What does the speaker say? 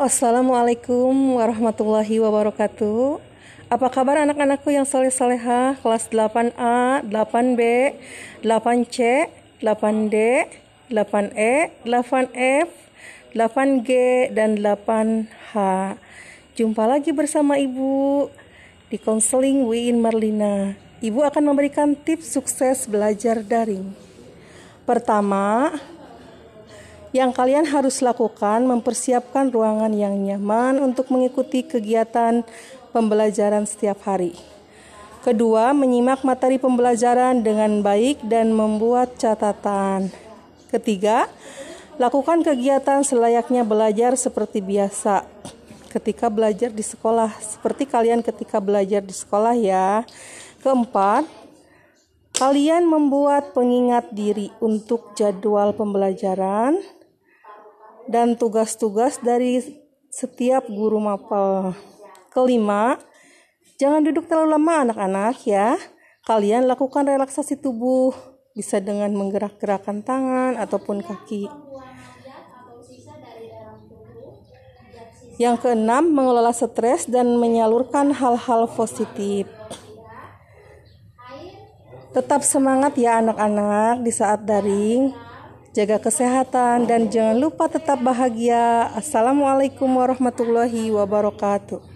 Assalamualaikum warahmatullahi wabarakatuh. Apa kabar anak-anakku yang soleh-soleha kelas 8A, 8B, 8C, 8D, 8E, 8F, 8G, dan 8H. Jumpa lagi bersama Ibu di konseling Wiin Marlina. Ibu akan memberikan tips sukses belajar daring. Pertama, yang kalian harus lakukan mempersiapkan ruangan yang nyaman untuk mengikuti kegiatan pembelajaran setiap hari. Kedua, menyimak materi pembelajaran dengan baik dan membuat catatan. Ketiga, lakukan kegiatan selayaknya belajar seperti biasa ketika belajar di sekolah, seperti kalian ketika belajar di sekolah ya. Keempat, kalian membuat pengingat diri untuk jadwal pembelajaran dan tugas-tugas dari setiap guru mapel. Kelima, jangan duduk terlalu lama anak-anak ya. Kalian lakukan relaksasi tubuh, bisa dengan menggerak-gerakkan tangan ataupun kaki. Yang keenam, mengelola stres dan menyalurkan hal-hal positif. Tetap semangat ya anak-anak di saat daring. Jaga kesehatan dan jangan lupa tetap bahagia. Assalamualaikum warahmatullahi wabarakatuh.